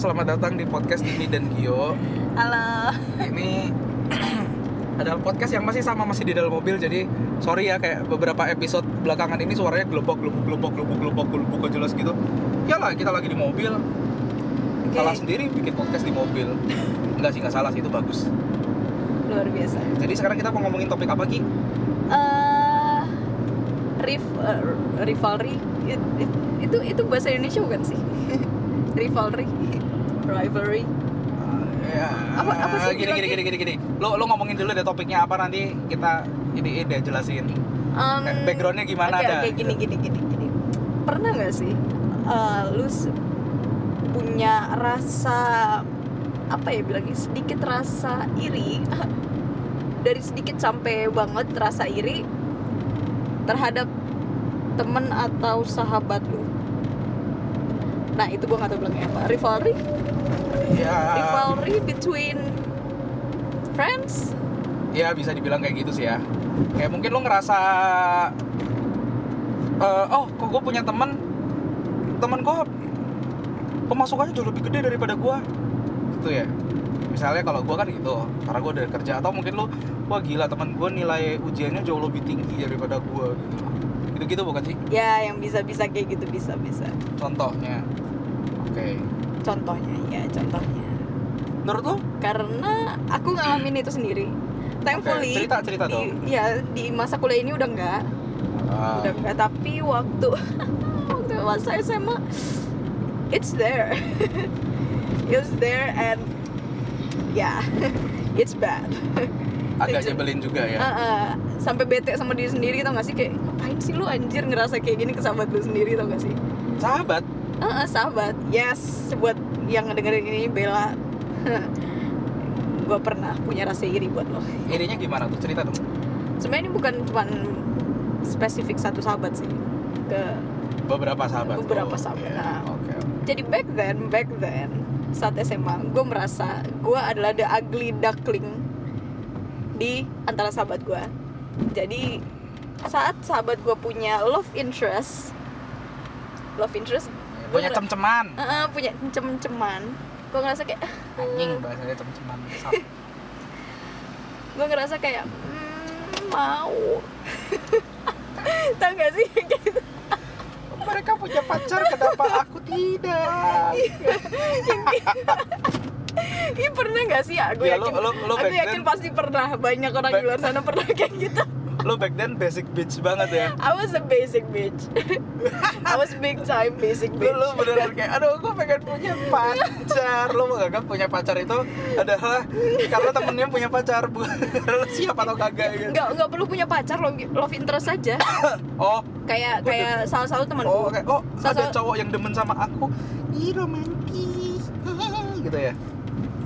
Halo, selamat datang di podcast Dini dan Gio. Halo. Ini adalah podcast yang masih sama masih di dalam mobil jadi sorry ya kayak beberapa episode belakangan ini suaranya gelobok gelobok gelobok gelobok gelobok gelobok gak jelas gitu. Iyalah kita lagi di mobil. Oke. Salah sendiri bikin podcast di mobil. Enggak sih, enggak salah sih itu bagus. Luar biasa. Jadi sekarang kita mau ngomongin topik apa Ki? Eh, riv, eh, rivalry It- it- itu itu bahasa Indonesia bukan sih? rivalry, rivalry. Ya, Apa- apa sih gini, gini, gini, gini, gini. Lo, lo ngomongin dulu deh topiknya apa nanti kita ini deh jelasin. Um, backgroundnya gimana Oke dah, oke gini gini gini gini. Pernah nggak sih eh, lu punya rasa apa ya bilangnya sedikit rasa iri dari sedikit sampai banget rasa iri terhadap temen atau sahabat lu. Nah itu gua nggak tahu bilangnya apa. Rivalry, Ya, rivalry between friends. ya bisa dibilang kayak gitu sih ya. Kayak mungkin lo ngerasa, eh, oh kok gue punya temen, temen gue pemasukannya jauh lebih gede daripada gue, gitu ya. Misalnya kalau gue kan gitu, karena gue dari kerja atau mungkin lo, wah gila temen gue nilai ujiannya jauh lebih tinggi daripada gue, gitu. Gitu-gitu bukan sih? Ya yang bisa-bisa kayak gitu bisa bisa. Contohnya. Oke. Contohnya ya contohnya. Menurut lo? karena aku ngalamin itu sendiri thankfully cerita- cerita di, dong. ya di masa kuliah ini udah enggak Ah, udah enggak tapi waktu waktu masa SMA it's there it's there and yeah it's bad agak nyebelin juga ya. Uh, uh, sampai bete sama diri sendiri tau gak sih kayak ngapain sih lu anjir ngerasa kayak gini ke sahabat lu sendiri tau gak sih Sahabat, uh, uh, sahabat yes buat yang ngedengerin ini Bella gue pernah punya rasa iri buat lo irinya gimana tuh? Cerita dong. sebenarnya ini bukan cuma spesifik satu sahabat sih ke beberapa sahabat Beberapa Oh, sahabat, iya. nah. oke jadi back then back then saat SMA gue merasa gue adalah the ugly duckling di antara sahabat gue jadi saat sahabat gue punya love interest love interest punya cem-ceman eh, punya cem-ceman gue ngerasa kayak anjing bahasanya cem-ceman gue ngerasa kayak "Hmm, mau tau gak sih gitu mereka punya pacar kenapa aku tidak Ih pernah gak sih? Gue Ya, lo- yakin, lo- lo aku back yakin then- pasti pernah. Banyak orang di luar sana pernah kayak gitu. Lo back then basic bitch banget ya? I was a basic bitch. I was big time basic lo, bitch. lo beneran kayak aduh gue pengen punya pacar. Lo menganggap punya pacar itu adalah karena temennya punya pacar bukan lo siap atau kagak gitu? Nggak, nggak perlu punya pacar, love, love interest saja. oh. Kayak kayak salah satu temanku. oh kayak oh ada Salah- cowok yang demen sama aku. Ih romantis. Gitu ya?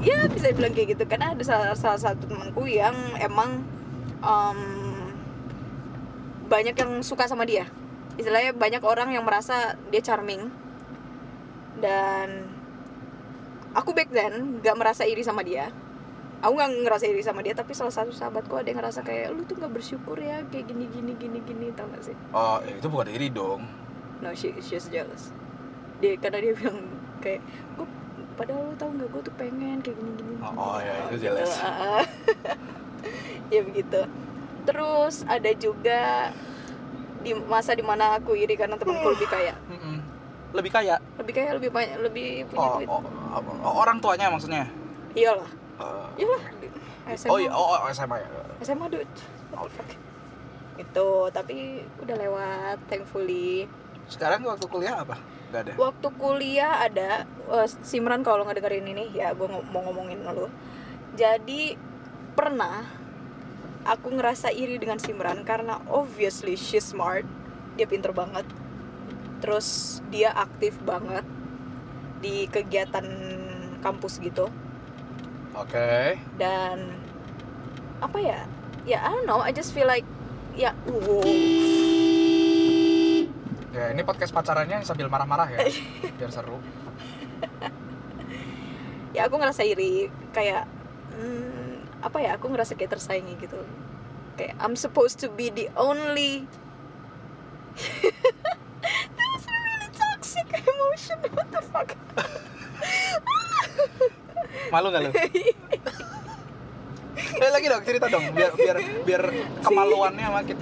Ya bisa bilang kayak gitu karena ada salah, salah satu temanku yang emang em, banyak yang suka sama dia. Istilahnya banyak orang yang merasa dia charming dan aku back then gak merasa iri sama dia. Aku nggak ngerasa iri sama dia tapi salah satu sahabatku ada yang ngerasa kayak lu tuh nggak bersyukur ya kayak gini gini gini gini tau gak sih? oh eh, itu bukan iri dong No she she's jealous. Dia karena dia bilang kayak gue padahal lu tau nggak gue tuh pengen kayak gini gini. Oh, oh, ya, itu gitu. jealous. Ah, ah. ya begitu. Terus ada juga di masa di mana aku iri karena temanku lebih kaya, Mm-mm. lebih kaya lebih kaya lebih banyak lebih punya oh, duit. oh, oh, orang tuanya maksudnya Iyalah, Eh, iyalah. SMA, oh iya oh, oh SMA ya SMA duit. Fuck? Itu tapi udah lewat thankfully. sekarang waktu kuliah apa nggak ada Waktu kuliah ada eh, Simran kalau nggak dengerin ini ya gue mau ngomongin lu. Jadi pernah aku ngerasa iri dengan Simran karena obviously she's smart, dia pinter banget. Terus dia aktif banget di kegiatan kampus gitu oke dan apa ya? Ya I don't know, I just feel like ya wow. ya ini podcast pacarannya sambil marah-marah ya biar seru ya aku ngerasa iri kayak hmm, apa ya aku ngerasa kayak tersaingi gitu kayak I'm supposed to be the only That was a really toxic emotion what the fuck Malu nggak lu? Eh, lagi dong cerita dong biar biar biar kemaluannya makin.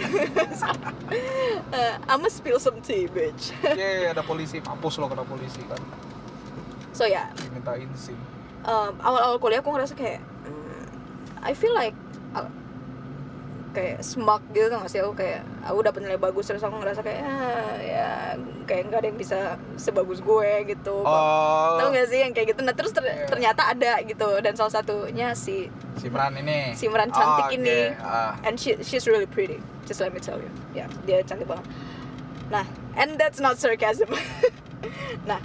Eh, I'ma spill some tea, bitch. Ye, ada polisi, mampus lo kena polisi kan. So ya, Dimintain SIM. um, awal-awal kuliah aku ngerasa kayak I feel like uh, kayak smug gitu gak sih aku kayak aku dapet nilai bagus terus aku ngerasa kayak ah, ya kayak nggak ada yang bisa sebagus gue gitu Oh, tau gak sih yang kayak gitu nah terus ter- Iya. ternyata ada gitu dan salah satunya si Simran ini. Simran cantik Oh, oke. ini. Ah. and she she's really pretty just let me tell you ya dia cantik banget nah and that's not sarcasm nah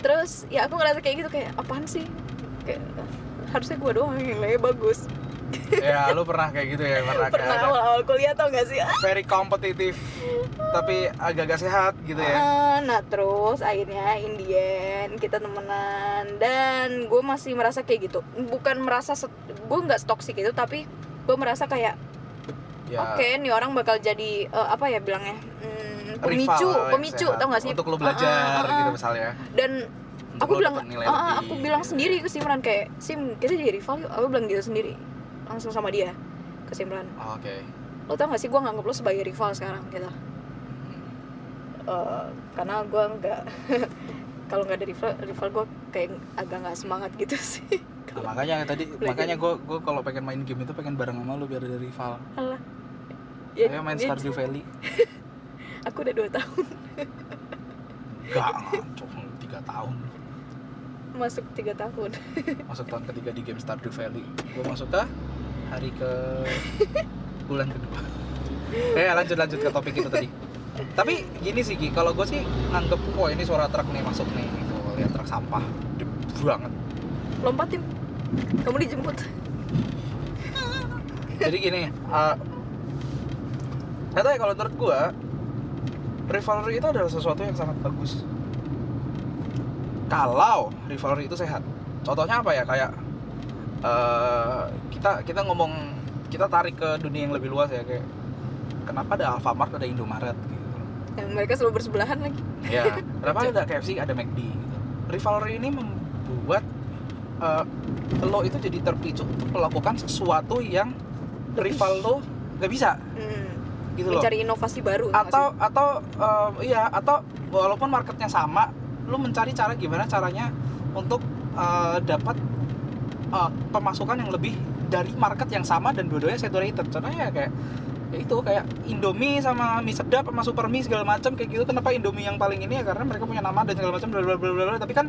terus ya aku ngerasa kayak gitu kayak apaan sih kayak harusnya gue doang yang nilainya bagus. Ya, lu pernah kayak gitu ya, pernah, kayak pernah ada awal-awal kuliah tau gak sih? Ah, very kompetitif tapi agak-agak sehat gitu ya. ah, nah terus akhirnya in the end kita temenan. Dan gue masih merasa kayak gitu. Bukan merasa gue nggak toxic itu tapi gue merasa kayak Ya, oke nih orang bakal jadi eh, apa ya bilangnya? Hmm, pemicu yang pemicu sehat. tau gak sih? Untuk lu Ah, belajar ah, ah, gitu misalnya. dan aku bilang lebih, aku bilang gitu. sendiri ke Simran kayak Sim kita jadi rival yuk aku bilang gitu sendiri langsung sama dia ke Simran Oh, Oke. lo tau gak sih gue nganggap lo sebagai rival sekarang gitu Eh, karena gue nggak kalau nggak ada rival rival gue kayak agak nggak semangat gitu sih Nah, makanya tadi makanya gue gue kalau pengen main game itu pengen bareng sama lu biar ada rival. Alah. Ayo main dia- Stardew Valley. aku udah dua tahun Gak ngancok tiga tahun. Masuk tiga tahun Masuk tahun ketiga di game Stardew Valley. Gue masuk ke hari ke bulan kedua. Eh lanjut lanjut ke topik itu tadi. Tapi gini sih Ki, kalau gue sih nganggep wah ini suara truk nih masuk nih gitu. Lihat truk sampah, gede banget. lompatin kamu dijemput jadi gini uh, ya kalau menurut gua rivalry itu adalah sesuatu yang sangat bagus kalau rivalry itu sehat. Contohnya apa ya? Kayak uh, kita kita ngomong kita tarik ke dunia yang lebih luas ya kayak kenapa ada Alfamart ada Indomaret gitu. Yang mereka selalu bersebelahan lagi. Ya kenapa ada KFC ada McD gitu. Rivalry ini membuat uh, lo itu jadi terpicu untuk melakukan sesuatu yang rival lo nggak bisa. Hmm. gitu loh. Mencari inovasi baru atau atau uh, iya atau walaupun marketnya sama lo mencari cara gimana caranya untuk uh, dapat uh, pemasukan yang lebih dari market yang sama dan dua-duanya saturated contohnya ya kayak ya itu kayak Indomie sama mie sedap sama super mie segala macam kayak gitu kenapa Indomie yang paling ini ya karena mereka punya nama dan segala macam bla bla bla bla bla. tapi kan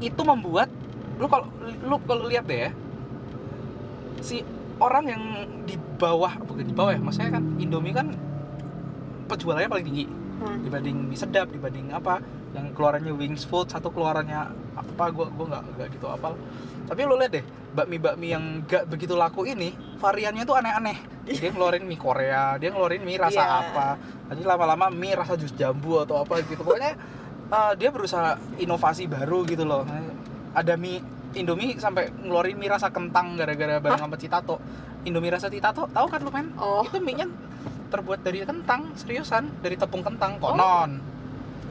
itu membuat lu kalau lu kalau lihat deh ya si orang yang di bawah bukan di bawah ya maksudnya kan Indomie kan penjualannya paling tinggi? Hmm. dibanding mie sedap dibanding apa yang keluarannya wings food satu keluarannya apa gua gua nggak nggak gitu apal. Tapi lu lihat deh bakmi bakmi yang gak begitu laku ini variannya tuh aneh-aneh. Dia ngeluarin mie Korea dia ngeluarin mie rasa Iya. apa. Nanti lama-lama mie rasa jus jambu atau apa gitu. Pokoknya uh, dia berusaha inovasi baru gitu loh. Ada mie Indomie sampai ngeluarin mie rasa kentang gara-gara bareng sama Citato Indomie rasa Citato tahu kan lu men? Oh. Itu mie nya terbuat dari kentang seriusan dari tepung kentang konon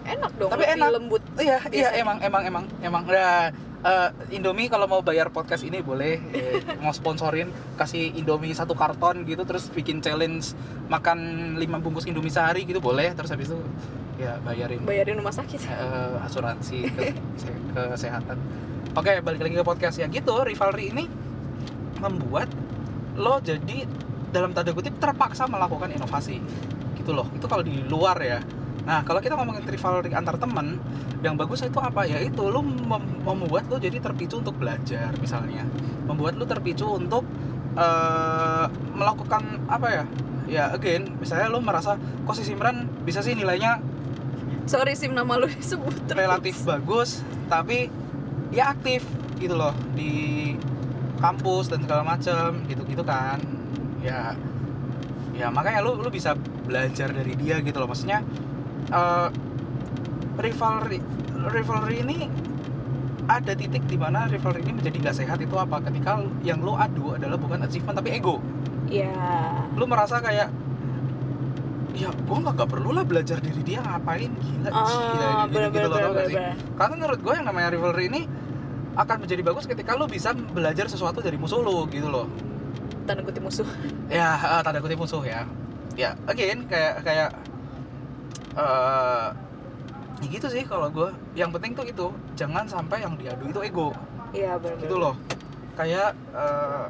enak dong Tapi enak. lembut iya iya Biasanya. emang emang emang emang. Nah, eh, Indomie kalau mau bayar podcast ini boleh eh, mau sponsorin kasih Indomie satu karton gitu terus bikin challenge makan 5 bungkus Indomie sehari gitu boleh terus habis itu ya bayarin. Bayarin rumah sakit. Eh, asuransi ke se- kesehatan. Oke balik lagi ke podcast ya. Gitu rivalry ini membuat lo jadi dalam tanda kutip terpaksa melakukan inovasi. Gitu loh itu kalau di luar ya nah kalau kita ngomongin rivalry antar teman yang bagus itu apa? Ya itu lo mem- membuat lo jadi terpicu untuk belajar misalnya. Membuat lo terpicu untuk eh, melakukan apa ya? Ya again misalnya lo merasa kok si Simran bisa sih nilainya sorry sim nama lu disebut terus. relatif bagus tapi dia aktif gitu loh di kampus dan segala macem gitu gitu kan. Ya ya makanya lu lu bisa belajar dari dia gitu loh. Maksudnya eh, rivalry rivalry ini ada titik di mana rivalry ini menjadi nggak sehat itu apa? Ketika yang lu adu adalah bukan achievement tapi ego. Ya lu merasa kayak ya gua nggak nggak perlu lah belajar dari dia ngapain? Gila ah gila, gitu, bener gitu bener loh, bener nggak sih? bener karena menurut gue yang namanya rivalry ini akan menjadi bagus ketika lu bisa belajar sesuatu dari musuh lu gitu loh. Tanda kutip musuh. Ya eh, tanda kutip musuh ya. Ya again kayak kayak eh ya gitu sih kalau gue yang penting tuh itu jangan sampai yang diadu itu ego. Iya benar gitu loh. Kayak eh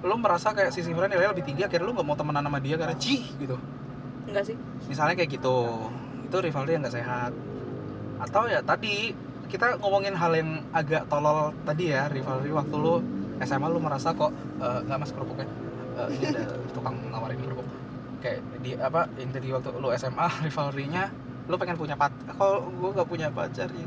lu merasa kayak si Simran nilainya lebih tinggi akhirnya lu nggak mau temenan sama dia karena cih gitu. Enggak sih. Misalnya kayak gitu. Itu rivalry yang nggak sehat. Atau ya tadi kita ngomongin hal yang agak tolol tadi ya rivalry waktu lu SMA lu merasa kok eh, nggak mas kerupuknya? Eh, ini ada tukang nawarin kerupuk kayak di apa yang tadi waktu lu SMA rivalry-nya lu pengen punya pacar kok gua nggak punya pacar ya?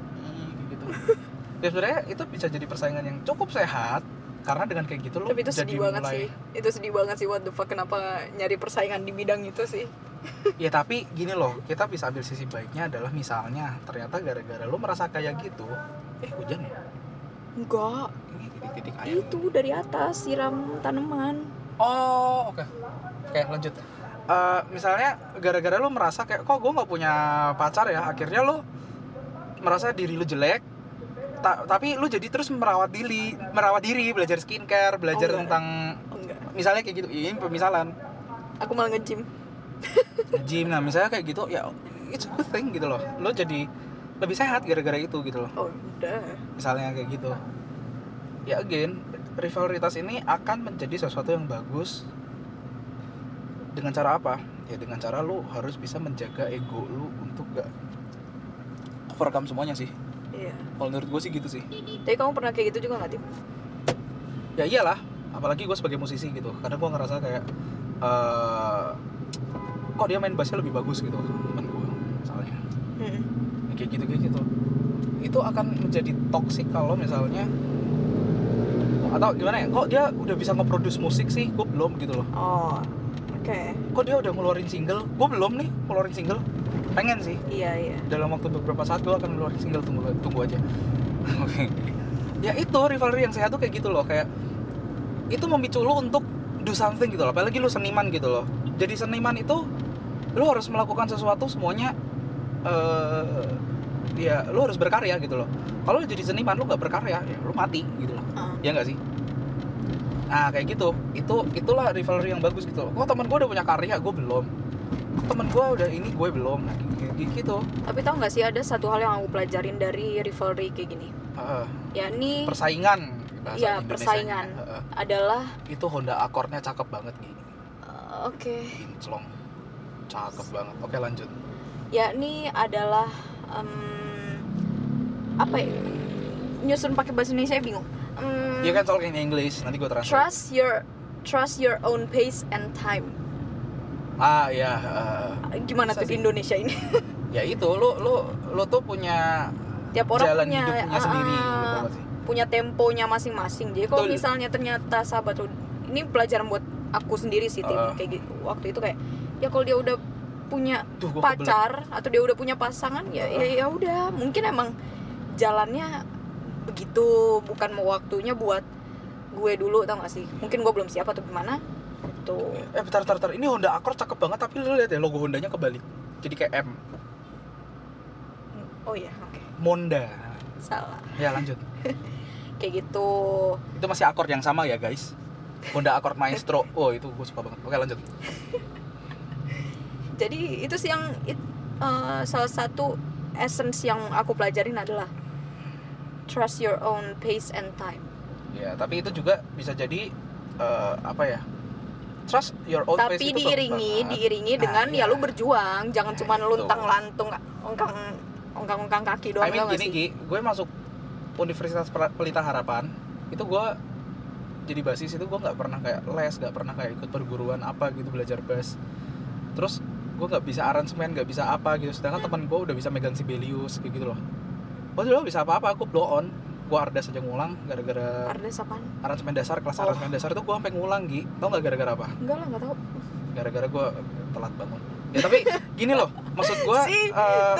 Gitu. Ya sebenarnya itu bisa jadi persaingan yang cukup sehat karena dengan kayak gitu lu tapi itu jadi sedih banget mulai sih. Itu sedih banget sih what the fuck kenapa nyari persaingan di bidang itu sih? Ya tapi gini loh, kita bisa ambil sisi baiknya adalah misalnya ternyata gara-gara lu merasa kayak gitu, eh hujan ya? enggak. Ini titik-titik air. itu dari atas siram tanaman. Oh oke, oke lanjut. Eh, misalnya gara-gara lu merasa kayak kok gue nggak punya pacar ya, akhirnya lu merasa diri lu jelek, ta- tapi lu jadi terus merawat diri, merawat diri, belajar skincare, belajar Oh, enggak. tentang oh, enggak misalnya kayak gitu, ini pemisalan. aku malah nge-gym Gym, nah misalnya kayak gitu, ya it's a good thing gitu loh. Lo jadi lebih sehat gara-gara itu gitu loh. oh udah misalnya kayak gitu ya again rivalitas ini akan menjadi sesuatu yang bagus dengan cara apa? Ya dengan cara lu harus bisa menjaga ego lu untuk gak overcome semuanya sih. Iya. Kalau menurut gue sih gitu sih. Tapi kamu pernah kayak gitu juga nggak tim? Ya iyalah. Apalagi gue sebagai musisi gitu. Karena gue ngerasa kayak eh kok dia main bassnya lebih bagus gitu temen gue misalnya. Hmm. Ya, kayak gitu kayak gitu. Itu akan menjadi toksik kalau misalnya atau gimana ya kok dia udah bisa nge-produce musik sih? Gue belum gitu loh. Oh oke. Kok dia udah ngeluarin single? Gue belum nih ngeluarin single. Pengen sih. Iya iya. Dalam waktu beberapa saat gue akan ngeluarin single tunggu tunggu aja. Oke ya itu rivalry yang sehat tuh kayak gitu loh kayak itu memicu lu untuk do something gitu loh apalagi lu seniman gitu loh. Jadi seniman itu lu harus melakukan sesuatu semuanya eh ya lu harus berkarya gitu loh. Kalau lu jadi seniman lu nggak berkarya ya lu mati gitu loh. Ah. ya nggak sih nah kayak gitu. Itu itulah rivalry yang bagus gitu. Kok teman gue udah punya karya gue belum. Teman gue udah ini gue belum. Nah, gitu. Tapi tau nggak sih ada satu hal yang aku pelajarin dari rivalry kayak gini? Heeh. yakni persaingan bahasa Iya, Indonesianya. persaingan. Heeh. adalah itu Honda Accordnya cakep banget gini. Uh, oke. Kinclong cakep banget. Oke lanjut. Yakni adalah em, apa ya? Nyusun pakai bahasa Indonesia bingung Dia kan talking English nanti gue translate trust your trust your own pace and time ah ya eh, gimana tuh di. Indonesia ini ya itu lu lu lu tuh punya tiap orang jalan punya hidupnya ah, sendiri ah, gitu sih. punya temponya masing-masing jadi kalau misalnya ternyata sahabat lu ini pelajaran buat aku sendiri sih tim Ah. kayak gitu waktu itu kayak ya kalau dia udah punya Duh, kebelet. pacar atau dia udah punya pasangan ya Ah. ya ya udah mungkin emang jalannya begitu bukan mau waktunya buat gue dulu tau gak sih? Mungkin gue belum siap atau gimana? Tuh. Eh bentar bentar bentar. Ini Honda Accord cakep banget tapi lu lihat ya logo Hondanya kebalik. Jadi kayak M. Oh ya oke. Monda. Salah. Ya lanjut. Kayak gitu. Itu masih akord yang sama ya guys? Honda Accord Maestro. Oh itu gue suka banget. Oke lanjut. Jadi itu sih yang it- eh, salah satu essence yang aku pelajarin adalah trust your own pace and time. Ya tapi itu juga bisa jadi eh, apa ya trust your own pace tapi bagus diiringi diiringi Nah, dengan iya. ya lu berjuang jangan Nah, cuma luntang lantung ongkang ongkang ongkang kaki doang I mean gini sih? Gi, gue masuk Universitas Pel- Pelita Harapan itu gue jadi basis itu gue nggak pernah kayak les nggak pernah kayak ikut perguruan apa gitu belajar bass terus gue nggak bisa aransemen nggak bisa apa gitu sedangkan teman gue udah bisa megang Sibelius kayak gitu loh Wah lo bisa apa-apa aku blow on gue ardas aja ngulang gara-gara Ardes apaan? aransemen dasar kelas Oh. aransemen dasar itu gue sampai ngulang Gi tau nggak gara-gara apa Enggak lah, enggak tahu. gara-gara gue telat bangun ya tapi gini loh maksud gue Sih. uh,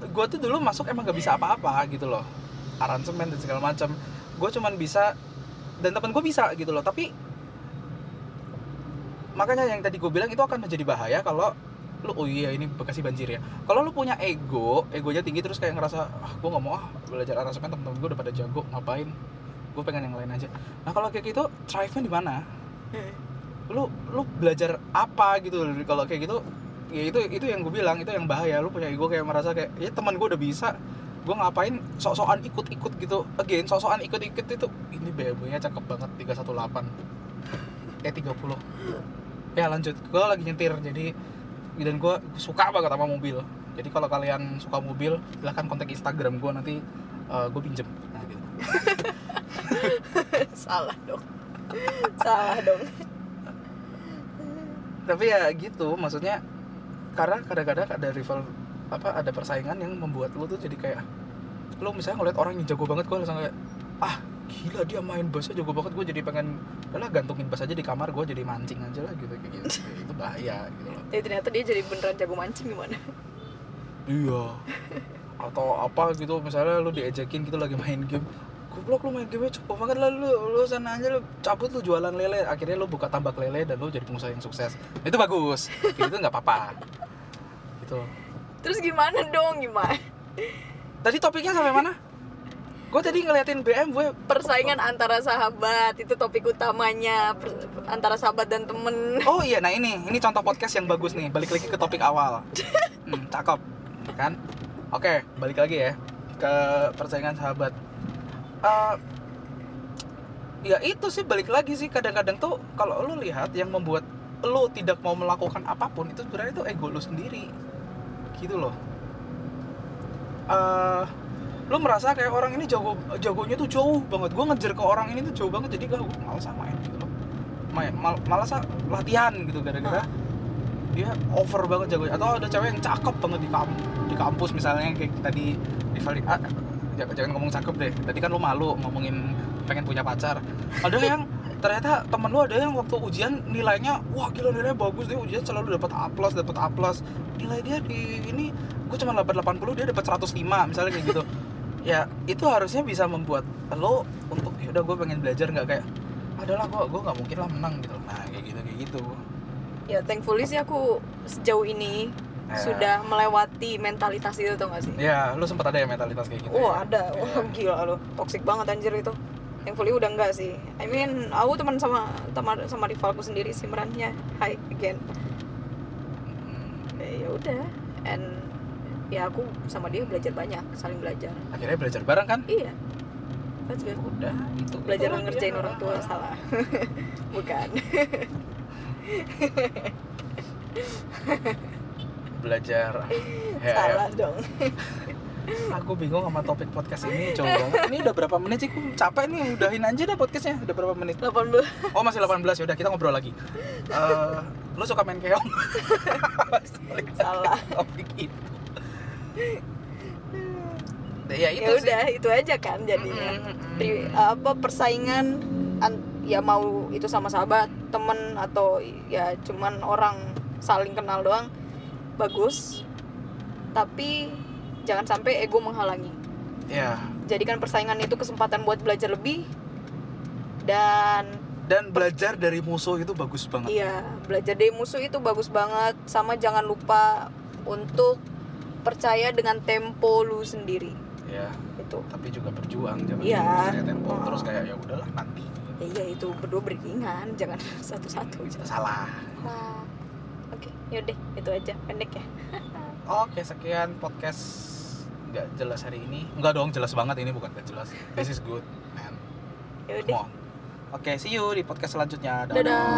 gue tuh dulu masuk emang gak bisa apa-apa gitu loh aransemen dan segala macam gue cuman bisa dan temen gue bisa gitu loh tapi makanya yang tadi gue bilang itu akan menjadi bahaya kalau lu oh iya ini Bekasi banjir ya. Kalau lu punya ego egonya tinggi terus kayak ngerasa ah gue nggak mau ah belajar aransemen temen-temen gue udah pada jago ngapain? Gue pengen yang lain aja. Nah kalau kayak gitu thrive-nya di mana? Hmm. lu lu belajar apa gitu? Kalau kayak gitu ya itu itu yang gue bilang itu yang bahaya. Lu punya ego kayak merasa kayak ya teman gue udah bisa gue ngapain sok-sokan ikut-ikut gitu. Again sok-sokan ikut-ikut itu ini BMW nya cakep banget 318 eh 30 ya lanjut. Gue lagi nyetir jadi dan gue suka banget sama mobil. Jadi kalau kalian suka mobil silahkan kontak Instagram gue nanti gue pinjem. Nah, gitu. salah dong. Salah dong. Tapi ya gitu maksudnya karena kadang-kadang ada rival apa ada persaingan yang membuat lu tuh jadi kayak lu misalnya ngeliat orang yang jago banget gue langsung kayak ah gila dia main bassnya jago banget gue jadi pengen lah gantungin bass aja di kamar gue jadi mancing aja lah gitu kayak gitu. Itu bahaya gitu loh. Tapi ternyata dia jadi beneran jago mancing gimana? Iya. Atau apa gitu misalnya lu diejekin gitu lagi main game. Goblok lu main game cukup banget lah lu lu sana aja lu cabut lu jualan lele. Akhirnya lu buka tambak lele dan lu jadi pengusaha yang sukses. Itu bagus. Gitu nggak apa-apa. Gitu. Terus gimana dong gimana? Tadi topiknya sampai mana gue tadi ngeliatin BM gue persaingan antara sahabat itu topik utamanya per- antara sahabat dan temen. Oh iya nah ini ini contoh podcast yang bagus nih balik lagi ke topik awal. Hmm, cakep kan? Oke balik lagi ya ke persaingan sahabat. Eh, ya itu sih balik lagi sih kadang-kadang tuh kalau lu lihat yang membuat lu tidak mau melakukan apa pun itu sebenarnya itu ego lu sendiri. Gitu loh. Eh lu merasa kayak orang ini jago jagonya tuh jauh banget. Gue ngejar ke orang ini tuh jauh banget jadi gak gue malas main gitu loh. Main mal, malas ah, latihan gitu gara-gara dia over banget jagonya. Atau ada cewek yang cakep banget di kamp di kampus misalnya kayak tadi rival ah, jangan, jangan ngomong cakep deh. Tadi kan lu malu ngomongin pengen punya pacar. Ada yang ternyata temen lu ada yang waktu ujian nilainya wah gila nilainya bagus. Dia ujian selalu dapat A plus dapat A plus. Nilai dia di ini gue cuma dapat 80 dia dapat 105 misalnya kayak gitu ya itu harusnya bisa membuat lo untuk ya udah gue pengen belajar nggak? Kayak adalah gue gue nggak mungkin lah menang gitu. Nah kayak gitu kayak gitu. Ya thankfully sih aku sejauh ini Ya. sudah melewati mentalitas itu tau gak sih? Ya lu sempat ada ya mentalitas kayak gitu oh ya? ada. Wah gila loh toxic banget anjir itu. Thankfully udah enggak sih. I mean aku teman sama sama sama rivalku sendiri Simran ya hi again. Hmm, Eh, ya udah. And ya aku sama dia belajar banyak saling belajar. Akhirnya belajar bareng kan? Iya. That's good. Udah itu. Belajar itu ngerjain orang tua salah. Bukan. Belajar. Ya, salah ya. dong. Aku bingung sama topik podcast ini coba banget. Ini udah berapa menit sih? Aku capek nih udahin aja dah podcastnya. Udah berapa menit? 18 oh masih 18 ya udah kita ngobrol lagi. Eh, lu suka main keong? Salah. topik itu ya itu ya sih. udah itu aja kan jadinya. Mm, mm, mm. Ri- apa persaingan an- ya mau itu sama sahabat temen atau ya cuman orang saling kenal doang bagus. Tapi jangan sampai ego menghalangi. Ya. Jadikan persaingan itu kesempatan buat belajar lebih dan dan belajar dari musuh itu bagus banget. Iya belajar dari musuh itu bagus banget. Sama jangan lupa untuk percaya dengan tempo lu sendiri ya itu tapi juga berjuang jangan Iya. percaya tempo Oh. terus kayak ya udahlah nanti ya iya itu berdua beriringan jangan satu-satu salah Wah. Oke, yaudah itu aja pendek ya. oke sekian podcast nggak jelas hari ini nggak dong jelas banget ini bukan nggak jelas this is good man Yaudah. oke see you di podcast selanjutnya Dadah.